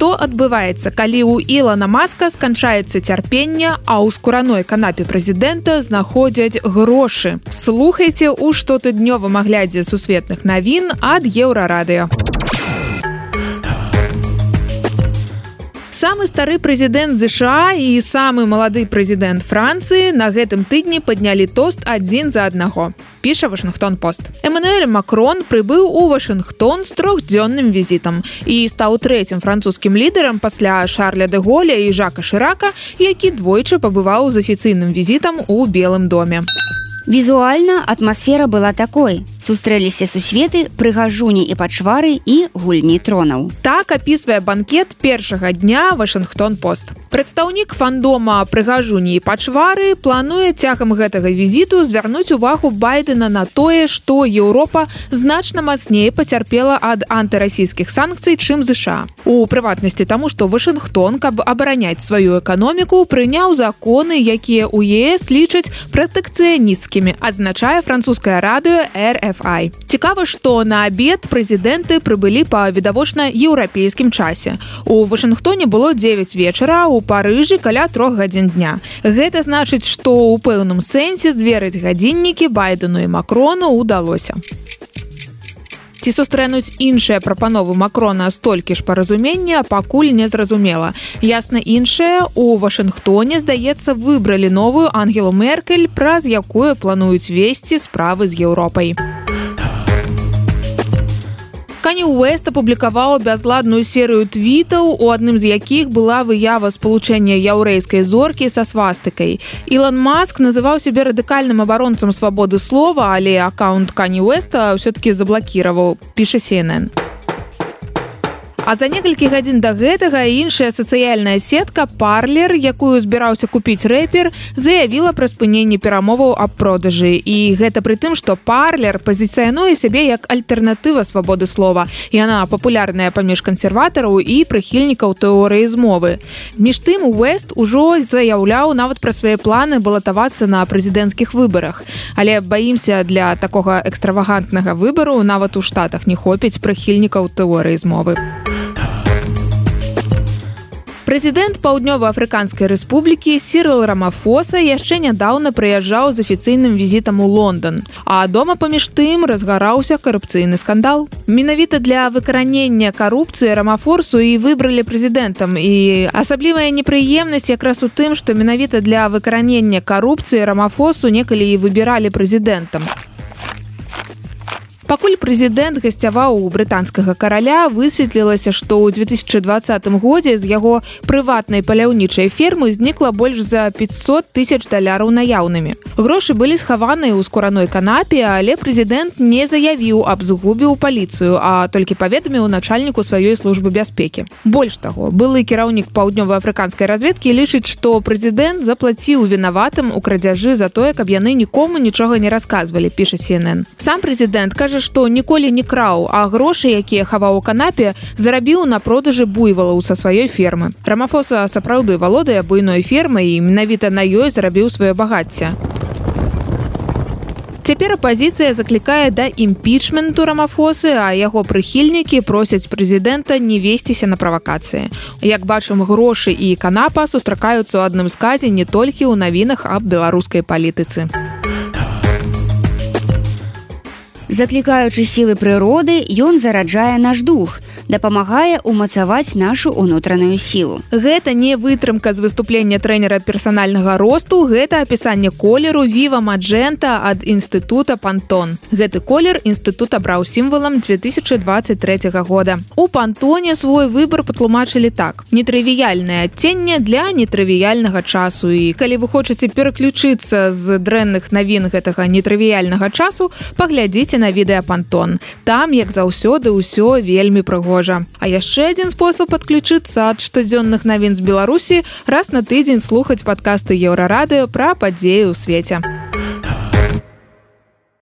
што адбываецца калі у ілана маска сканчаецца цярпення а ў скураной канапе прэзідэнта знаходзяць грошы слухайце у штотыднёвым аглядзе сусветных навін ад еўрарадыё самы стары прэзідэнт ЗША і самы малады прэзідэнт Францыі на гэтым тыдні паднялі тост адзін за аднаго піша вашингтон пост эммануэль макрон прыбыў у вашингтон з трохдзённым візітам і стаў трэцім французскім лідарам пасля шарля де голя і жака шырака які двойчы пабываў з афіцыйным візітам у белым доме Візуальна атмасфера была такой. Сустрэліся сусветы, прыгажуні і пачвары і гульні тронаў. Так апісвае банкет першага дня Вашынгтон пост. Прадстаўнік фандома прыгажуні і пачвары плануе цягам гэтага візіту звярнуць увагу байдена на тое, што Еўропа значна мацней пацярпела ад антырасійскіх санкцый, чым ЗША. У прыватнасці таму, што Вашынгтон, каб абараняць сваю эканоміку, прыняў законы, якія ў ЕС лічаць пратэкцыянісцкімі беларускімі адзначае французская радыё рфI цікава што на абед прэзідэнты прыбылі па відавочна еўрапейскім часе. У вашынгтоне было 9 вечара у парыжы каля трох гадзін дня. Гэта значыць што ў пэўным сэнсе зверыць гадзіннікі байдену і макрону удалося ці сустрэнуць іншыя прапановы макрона столькі ж паразумення пакуль не зразумела. Ясна іншае у вашынгтоне здаецца выбралі новую ангелу меркель праз якую плануюць весці справы з еўропай. у Кані Уэст апублікаваў бязладную серыю твітаў, у адным з якіх была выява спалучэння яўрэйскай зоркі са свастыкай. Ілан Маск называў сябе радыкальным абаронцам свабоды слова, але аккаунт Кані Уэста ўсё-ткі заблакіраваў, піша CNN. А за некалькі гадзін да гэтага іншая сацыяльная сетка парлер, якую збіраўся купіць рэпер, заявіла пра спыненне перамоваў аб продажы. І гэта пры тым, што парлер пазіцыянуе сябе як альтэрнатыва свабоды слова. Яна папулярная паміж кансерватараў і прыхільнікаў тэорыі змовы. Між тым Уэст ужо заяўляў нават пра свае планы балатавацца на прэзідэнцкіх выбарах. Але баімся для такога экстравагантнага выбару нават у штатах не хопіць прыхільнікаў тэорыі змовы. Прэзідэнт паўднёва-афрыканскай рэспублікі Сірыл Рамафоса яшчэ нядаўна прыязджаў з афіцыйным візітам у Лондон. А дома паміж тым разгараўся карупцыйны скандал. Менавіта для выкаранення карупцыі рамафорсу і выбралі прэзідэнтам. І асаблівая непрыемнасць якраз у тым, што менавіта для выкаранення карупцыі рамафосу некалі і выбіралі прэзідэнтам пакуль прэзідэнт гасцяваў у брытанскага караля высветлілася што ў 2020 годзе з яго прыватнай паляўнічай фермы знікла больш за 500 тысяч даляраў наяўнымі. Грошы былі схаваныя ў скураной канапе але прэзідэнт не заявіў аб згубе ў паліцыю а толькі паведаміў начальніку сваёй службы бяспекі. Больш таго былы кіраўнік паўднёва-афрыканскай разведкі лічыць што прэзідэнт заплаціў вінаватым у крадзяжы за тое каб яны нікому нічога не расказвалі піша CNN сам прэзідэнт кажа што ніколі не краў, а грошы, якія хаваў у канапе, зарабіў на продажы буйвалаў са сваёй фермы. Рамафоса сапраўды валодае буйной фермай і менавіта на ёй зарабіў сваё багацце. Цяпер апазіцыя заклікае да імпічменту рамафосы, а яго прыхільнікі просяць прэзідэнта не весціся на правакацыі. Як бачым грошы і канапа сустракаюцца ў адным сказе не толькі ў навінах аб беларускай палітыцы. Заклікаючы сілы прыроды, ён зараджае наш дух, дапамагае ўмацаваць нашу унутраную сілу. Гэта не вытрымка з выступлення трэнера персанальнага росту, гэта апісанне колеру Віва Маджэнта ад інстытута Пантон. Гэты колер інстытут абраў сімвалам 2023 года. У пантоне свой выбар патлумачылі так. Нетрывіяльнае адценне для нетрывіяльнага часу. І калі вы хочаце пераключыцца з дрэнных навін гэтага нетрывіяльнага часу, паглядзіце на відэапантон. Там, як заўсёды ўсё вельмі прыгожа. А яшчэ адзін спосаб падключыцца ад штодзённых навін з Беларусі раз на тыдзень слухаць падкасты еўрарадыё пра падзеі ў свеце.